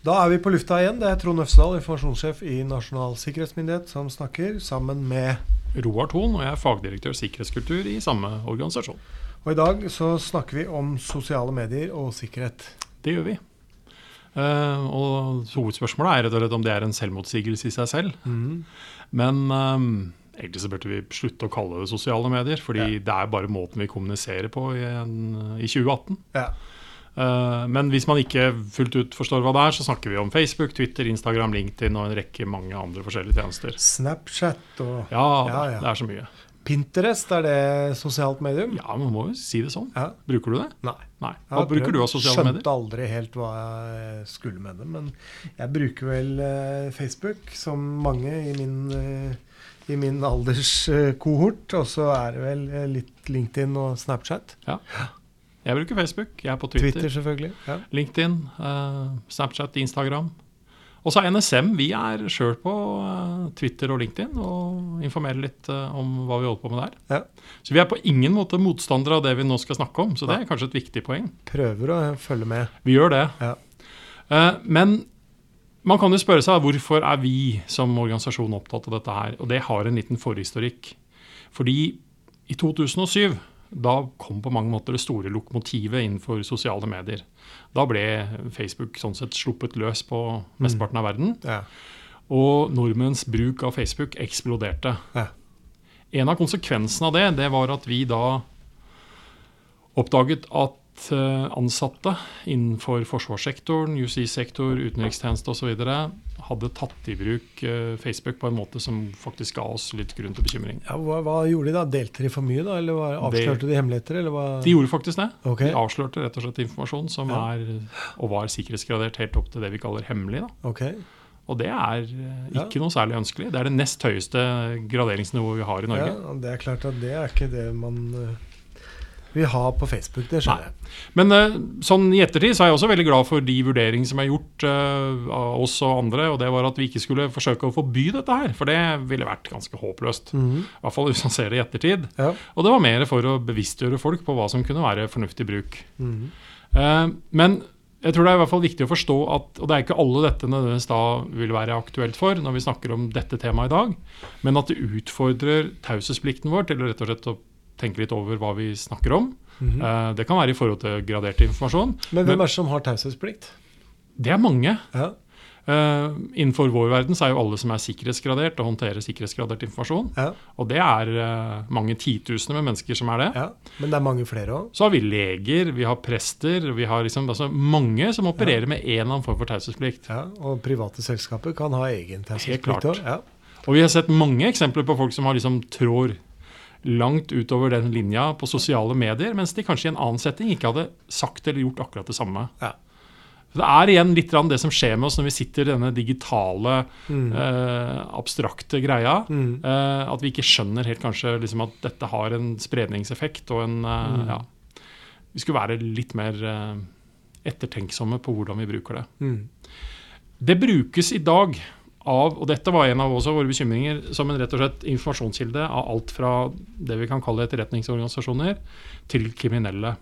Da er vi på lufta igjen. Det er Trond Øfsdal, informasjonssjef i Nasjonal sikkerhetsmyndighet, som snakker sammen med Roar Thon, og jeg er fagdirektør sikkerhetskultur i samme organisasjon. Og i dag så snakker vi om sosiale medier og sikkerhet. Det gjør vi. Uh, og hovedspørsmålet er rett og slett om det er en selvmotsigelse i seg selv. Mm. Men um, egentlig så burde vi slutte å kalle det sosiale medier, fordi Ja. det er bare måten vi kommuniserer på i, en, i 2018. Ja. Uh, men hvis man ikke fullt ut forstår hva det er, så snakker vi om Facebook, Twitter, Instagram, LinkedIn og en rekke mange andre forskjellige tjenester. Snapchat og Ja, Ja, ja. det er så mye. Pinterest, er det sosialt medium? Ja, man må jo si det sånn. Ja. Bruker du det? Nei. Nei. Hva bruker prøvd. du av sosiale Skjønte medier? aldri helt hva jeg skulle med det. Men jeg bruker vel eh, Facebook, som mange i min, eh, i min alderskohort. Og så er det vel eh, litt LinkedIn og Snapchat. Jeg bruker Facebook, jeg er på Twitter, Twitter, selvfølgelig. Ja. LinkedIn, uh, Snapchat, Instagram. Og så er NSM, vi er sjøl på uh, Twitter og LinkedIn og informerer litt uh, om hva vi holder på med der. Ja. Så vi er på ingen måte motstandere av det vi nå skal snakke om, så det er kanskje et viktig poeng. Prøver å følge med. Vi gjør det. Ja. Men man kan jo spørre seg hvorfor er vi som organisasjon opptatt av dette her. Og det har en liten forhistorikk. Fordi i 2007 da kom på mange måter det store lokomotivet innenfor sosiale medier. Da ble Facebook sånn sett sluppet løs på mesteparten av verden. Ja. Og nordmenns bruk av Facebook eksploderte. Ja. En av konsekvensene av det, det var at vi da oppdaget at eh, ansatte innenfor forsvarssektoren, justissektor, utenrikstjeneste osv. hadde tatt i bruk eh, Facebook på en måte som faktisk ga oss litt grunn til bekymring. Ja, hva, hva gjorde de da? Delte de for mye, da? Eller var, avslørte de hemmeligheter? Eller hva? De gjorde faktisk det. Okay. De avslørte rett og slett informasjon som Ja. er og var sikkerhetsgradert helt opp til det vi kaller hemmelig. Da. Okay. Og det er ikke Ja. noe særlig ønskelig. Det er det nest høyeste graderingsnivået vi har i Norge. Ja, det er klart at det er ikke det man eh, har på Facebook. Det skjønner jeg. Men eh, sånn i ettertid så er jeg også veldig glad for de vurderinger som er gjort uh, av oss og andre. Og det var at vi ikke skulle forsøke å forby dette her, for det ville vært ganske håpløst. Mhm. I hvert fall hvis man ser det i ettertid. Ja. Og det var mer for å bevisstgjøre folk på hva som kunne være fornuftig bruk. Mm -hmm. uh, men jeg tror det er i hvert fall viktig å forstå at Og det er ikke alle dette nødvendigvis da vil være aktuelt for når vi snakker om dette temaet i dag, men at det utfordrer taushetsplikten vår til å rett og slett å tenke litt over hva vi snakker om. Mhm. Eh, det kan være i forhold til gradert informasjon. Men hvem er det som har taushetsplikt? Det er mange. Ja. Eh, innenfor vår verden så er jo alle som er sikkerhetsgradert og håndterer sikkerhetsgradert informasjon. Ja. Og det er eh, mange titusener med mennesker som er det. ja. Men det er mange flere òg? Så har vi leger, vi har prester, vi har liksom, altså mange som opererer med en eller annen form for taushetsplikt. Ja. Og private selskaper kan ha egen taushetsplikt òg. Ja. Og vi har sett mange eksempler på folk som har liksom trår langt utover den linja på sosiale medier, mens de kanskje i en annen setting ikke hadde sagt eller gjort akkurat det samme. Ja. Det er igjen litt det som skjer med oss når vi sitter i denne digitale, Mm. eh, abstrakte greia. Mm. Eh, at vi ikke skjønner helt kanskje liksom at dette har en spredningseffekt og en eh, Mm. ja. Vi skulle være litt mer eh, ettertenksomme på hvordan vi bruker det. Mm. Det brukes i dag av, og dette var en av også våre bekymringer, som en rett og slett informasjonskilde av alt fra det vi kan kalle etterretningsorganisasjoner, til kriminelle.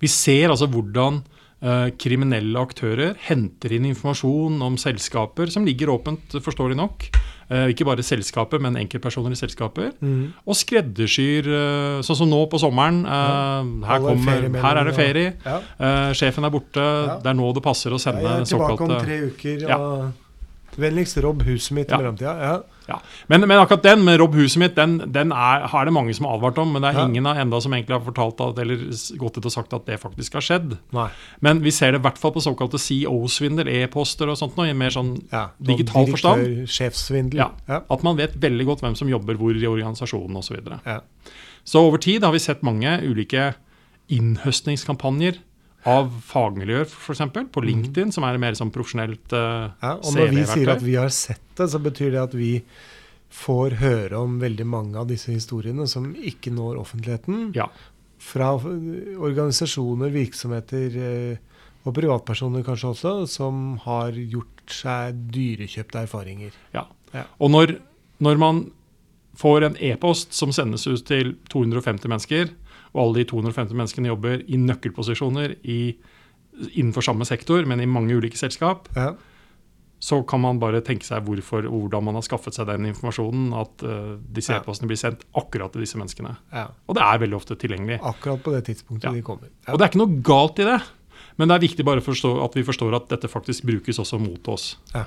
Vi ser altså hvordan eh, kriminelle aktører henter inn informasjon om selskaper som ligger åpent, forståelig nok. Eh, ikke bare selskaper, men enkeltpersoner i selskaper. Mm. Og skreddersyr, eh, sånn som nå på sommeren. Ja. her, kommer, feriemeldinger her er det ferie. Ja. Eh, sjefen er borte. Ja. Det er nå det passer å sende Jeg er tilbake om tre uker. Ja. Og vennligst robb huset mitt i mellomtida. Ja. ja. men, men akkurat den med Robb huset mitt, den, den er, har det mange som har advart om. Men det er ingen av enda som egentlig har fortalt at, eller gått ut og sagt at det faktisk har skjedd. Nei. Men vi ser det i hvert fall på såkalte CO-svindel, e-poster og sånt noe, i mer sånn Ja. Digital forstand? Sjefssvindel. Ja. Ja. at man vet veldig godt hvem som jobber hvor i organisasjonen osv. Så, videre. Ja. så over tid har vi sett mange ulike innhøstningskampanjer av fagmiljøer, f.eks. På LinkedIn, som er mer sånn profesjonelt uh, Ja, og når vi sier at vi har sett det, så betyr det at vi får høre om veldig mange av disse historiene som ikke når offentligheten. Ja. Fra organisasjoner, virksomheter eh, og privatpersoner kanskje også, som har gjort seg dyrekjøpte erfaringer. Ja. Ja. Og når, når man får en e-post som sendes ut til 250 mennesker, og alle de 250 menneskene jobber i nøkkelposisjoner i innenfor samme sektor, men i mange ulike selskap, Ja. så kan man bare tenke seg hvorfor og hvordan man har skaffet seg den informasjonen, at uh, disse Ja. e-postene blir sendt akkurat til disse menneskene. ja. Og det er veldig ofte tilgjengelig. Akkurat på det tidspunktet de kommer. Og det er ikke noe galt i det, men det er viktig bare forstå, at vi forstår at dette faktisk brukes også mot oss. Ja.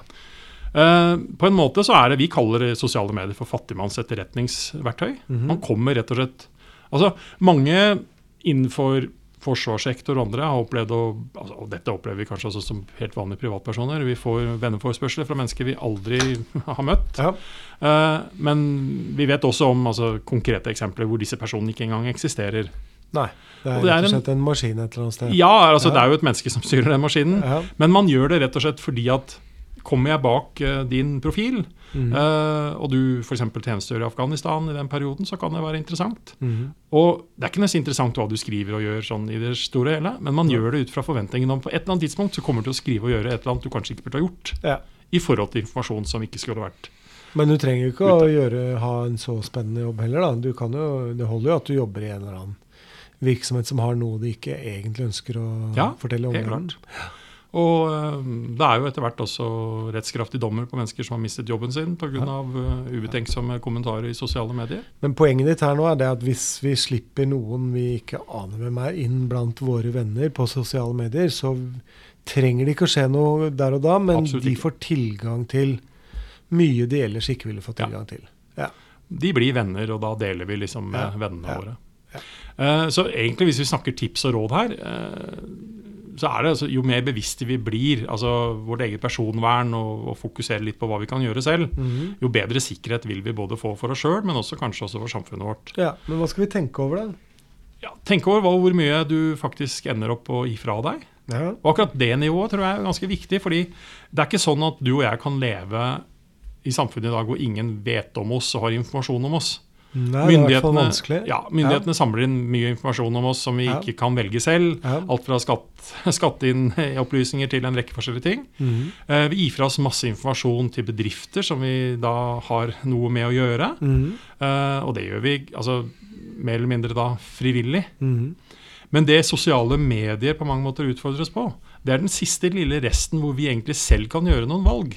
Uh, på en måte så er det Vi kaller sosiale medier for fattigmanns etterretningsverktøy. Mhm. Man kommer rett og slett Altså, mange innenfor forsvarssektor og andre har opplevd å altså, Og dette opplever vi kanskje også som helt vanlige privatpersoner. Vi får venneforespørsler fra mennesker vi aldri har møtt. Ja. Uh, men vi vet også om altså, konkrete eksempler hvor disse personene ikke engang eksisterer. Nei. Det er Og det er rett og en- slett en maskin et eller annet sted. Ja, altså Ja. det er jo et menneske som styrer den maskinen. Ja. Men man gjør det rett og slett fordi at kommer jeg bak eh, din profil, mm. eh, og du f.eks. tjenestegjør i Afghanistan i den perioden, så kan det være interessant. Mm. Og det er ikke nesten interessant hva du skriver og gjør sånn i det store hele, men man gjør det ut fra forventningen om på et eller annet tidspunkt så kommer du til å skrive og gjøre et eller annet du kanskje ikke burde ha gjort, Ja. i forhold til informasjon som ikke skulle vært. Men du trenger jo ikke å gjøre, ha en så spennende jobb heller. Da. Du kan jo, det holder jo at du jobber i en eller annen virksomhet som har noe de ikke egentlig ønsker å Ja, fortelle om. helt klart. Og eh, det er jo etter hvert også rettskraftige dommer på mennesker som har mistet jobben sin pga. Ja. uh, ubetenksomme kommentarer i sosiale medier. Men poenget ditt her nå er det at hvis vi slipper noen vi ikke aner hvem er, inn blant våre venner på sosiale medier, så trenger det ikke å skje noe der og da, men de får tilgang til mye de ellers ikke ville fått Ja. tilgang til. De blir venner, og da deler vi liksom med Ja, vennene ja, våre. ja. Eh, så egentlig hvis vi snakker tips og råd her, eh, så er det altså, jo mer bevisste vi blir, altså vårt eget personvern og, og fokusere litt på hva vi kan gjøre selv, Mhm. jo bedre sikkerhet vil vi både få for oss sjøl, men også kanskje også for samfunnet vårt. ja. Men hva skal vi tenke over, da? Ja, tenke over hva, hvor mye du faktisk ender opp å gi fra deg. Ja. Og akkurat det nivået tror jeg er ganske viktig, fordi det er ikke sånn at du og jeg kan leve i samfunnet i dag hvor ingen vet om oss og har informasjon om oss. Nei, myndighetene, ja, vanskelig. ja, myndighetene samler inn mye informasjon om oss som vi ikke kan velge selv. Alt fra skatt, skatteinnopplysninger til en rekke forskjellige ting. Mm. Eh, vi gir fra oss masse informasjon til bedrifter som vi da har noe med å gjøre. Mm. Uh, og det gjør vi altså, mer eller mindre da frivillig. Mm. Men det sosiale medier på mange måter utfordrer oss på, det er den siste lille resten hvor vi egentlig selv kan gjøre noen valg.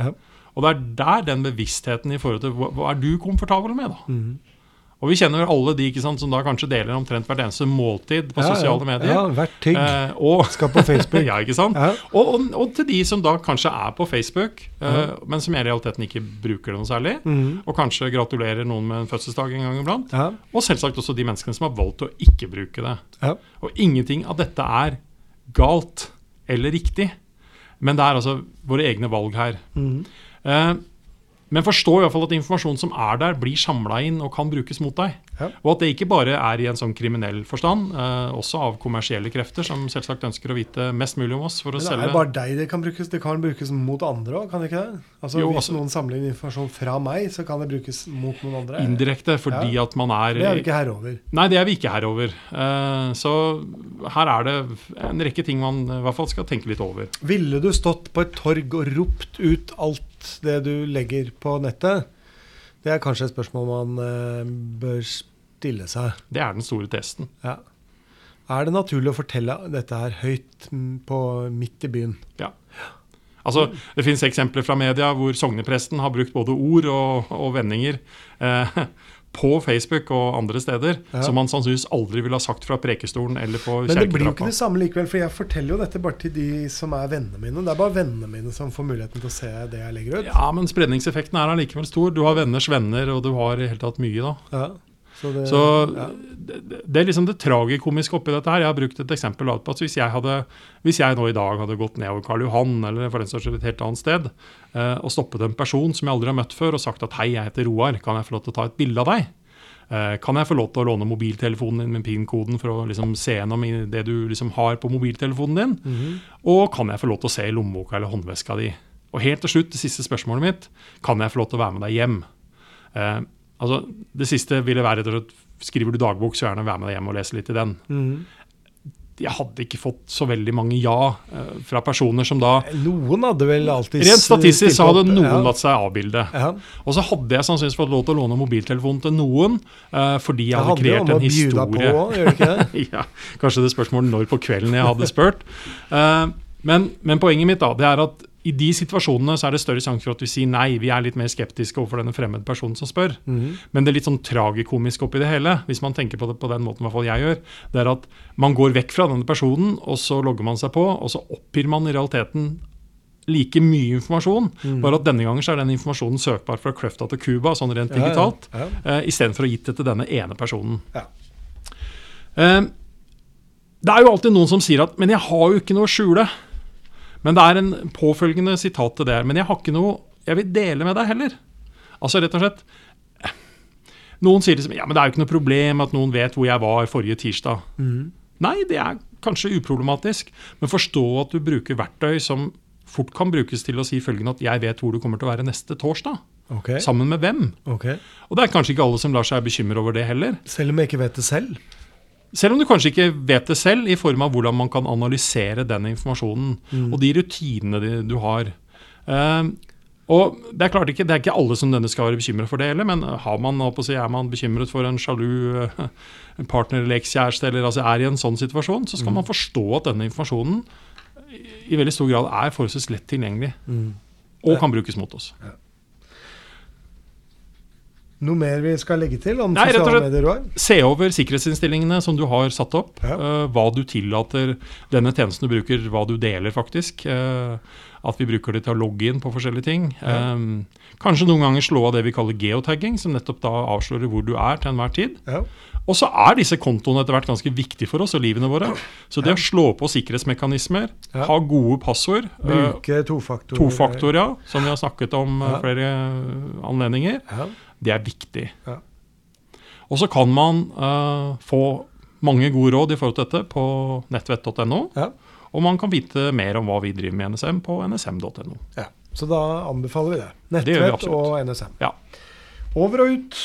Ja. Og det er der den bevisstheten i forhold til hva, hva er du komfortabel med, da? Mm. Og vi kjenner alle de ikke sant, som da kanskje deler omtrent hvert eneste måltid på Ja, sosiale medier. Ja, hvert tygg Eh, og, skal på Facebook. ja, ikke sant? Ja. Og, og, og til de som da kanskje er på Facebook, eh, men som i realiteten ikke bruker det noe særlig. Mm. Og kanskje gratulerer noen med en fødselsdag en gang iblant. Ja. Og selvsagt også de menneskene som har valgt å ikke bruke det. Ja. Og ingenting av dette er galt eller riktig. Men det er altså våre egne valg her. Mm. Eh, men forstå i hvert fall at informasjon som er der, blir samla inn og kan brukes mot deg. Ja. Og at det ikke bare er i en sånn kriminell forstand, eh, også av kommersielle krefter, som selvsagt ønsker å vite mest mulig om oss for å Men det er selge bare deg det kan brukes. Det kan brukes mot andre òg, kan det ikke det? Altså, Jo, hvis altså- noen samler inn informasjon fra meg, så kan det brukes mot noen andre. indirekte, fordi at man er Det er vi ikke herover. Nei, det er vi ikke herover. Eh, så her er det en rekke ting man i hvert fall skal tenke litt over. Ville du stått på et torg og ropt ut alt det du legger på nettet? Det er kanskje et spørsmål man eh, bør stille seg. Det er den store testen. Ja. Er det naturlig å fortelle dette her høyt mm, på, midt i byen? Ja. Altså, Det finnes eksempler fra media hvor sognepresten har brukt både ord og, og vendinger eh, på Facebook og andre steder Ja. som man sannsynligvis aldri ville ha sagt fra prekestolen eller på Men det blir jo ikke det samme likevel, for jeg forteller jo dette bare til de som er vennene mine. Det er bare vennene mine som får muligheten til å se det jeg legger ut. Ja, men spredningseffekten er allikevel stor. Du har venners venner, og du har i hele tatt mye, da. Ja. Så, det, Så ja. det, det er liksom det tragikomiske oppi dette her. Jeg har brukt et eksempel på at hvis jeg, hadde, hvis jeg nå i dag hadde gått nedover Karl Johan, eller for den saks et helt annet sted, eh, og stoppet en person som jeg aldri har møtt før, og sagt at hei, jeg heter Roar, kan jeg få lov til å ta et bilde av deg? Eh, kan jeg få lov til å låne mobiltelefonen din med PIN-koden for å liksom se gjennom det du liksom har på mobiltelefonen din? Mhm. Og kan jeg få lov til å se i lommeboka eller håndveska di? Og helt til slutt, det siste spørsmålet mitt, kan jeg få lov til å være med deg hjem? Eh, altså, det siste ville være rett Skriver du dagbok, så gjerne vær med deg hjem og lese litt i den. Mm. jeg hadde ikke fått så veldig mange ja uh, fra personer som da Noen hadde vel alltid Rent statistisk så hadde noen ja. latt seg avbilde. Ja. Og så hadde jeg sannsynligvis fått lov til å låne mobiltelefonen til noen, uh, fordi jeg hadde handler jo kreert en bjuda på, gjør du ikke det? ja, kanskje det spørsmålet når på kvelden jeg hadde spurt. Uh, men, men poenget mitt da, det er at i de situasjonene så er det større sjanse for at vi sier nei. Vi er litt mer skeptiske overfor denne fremmede personen som spør. Mm. Men det er litt sånn tragikomisk oppi det hele, hvis man tenker på det på den måten i hvert fall jeg gjør, det er at man går vekk fra denne personen, og så logger man seg på, og så oppgir man i realiteten like mye informasjon, Mm. bare at denne gangen så er den informasjonen søkbar fra Kløfta til Cuba, sånn rent Ja, ja, digitalt, ja. Uh, istedenfor å gitt det til denne ene personen. Ja. Uh, det er jo alltid noen som sier at 'men jeg har jo ikke noe å skjule'. Men det er en påfølgende sitat til det her. Men jeg har ikke noe jeg vil dele med deg heller. Altså rett og slett Noen sier liksom ja, men det er jo ikke noe problem at noen vet hvor jeg var forrige tirsdag. Mm. Nei, det er kanskje uproblematisk, men forstå at du bruker verktøy som fort kan brukes til å si følgende at 'jeg vet hvor du kommer til å være neste torsdag'. Okay. Sammen med hvem? Okay. Og det er kanskje ikke alle som lar seg bekymre over det heller. Selv om jeg ikke vet det selv? Selv om du kanskje ikke vet det selv, i form av hvordan man kan analysere den informasjonen Mm. og de rutinene du har. Uh, og Det er klart ikke, det er ikke alle som denne skal være bekymret for det heller, men har man, si, er man bekymret for en sjalu eh, partner eller ekskjæreste, eller altså er i en sånn situasjon, så skal Mm. man forstå at denne informasjonen i veldig stor grad er forholdsvis lett tilgjengelig, Mm. og kan brukes mot oss. Noe mer vi skal legge til om Nei, sosiale medier? Roar? Se over sikkerhetsinnstillingene som du har satt opp. Ja. Uh, hva du tillater denne tjenesten du bruker, hva du deler, faktisk. Uh, at vi bruker det til å logge inn på forskjellige ting. Ja. Um, kanskje noen ganger slå av det vi kaller geotagging, som nettopp da avslører hvor du er til enhver tid. Ja. Og så er disse kontoene etter hvert ganske viktige for oss og livene våre. Så det Ja. å slå på sikkerhetsmekanismer, Ja. ha gode passord Bruke tofaktor. To ja, som vi har snakket om Ja. flere anledninger. Det er viktig. Ja. Og så kan man uh, få mange gode råd i forhold til dette på nettvett.no. Ja. Og man kan vite mer om hva vi driver med i NSM på nsm.no. ja. Så da anbefaler vi det. Det Nettvett absolutt. og NSM. Ja. Over og ut.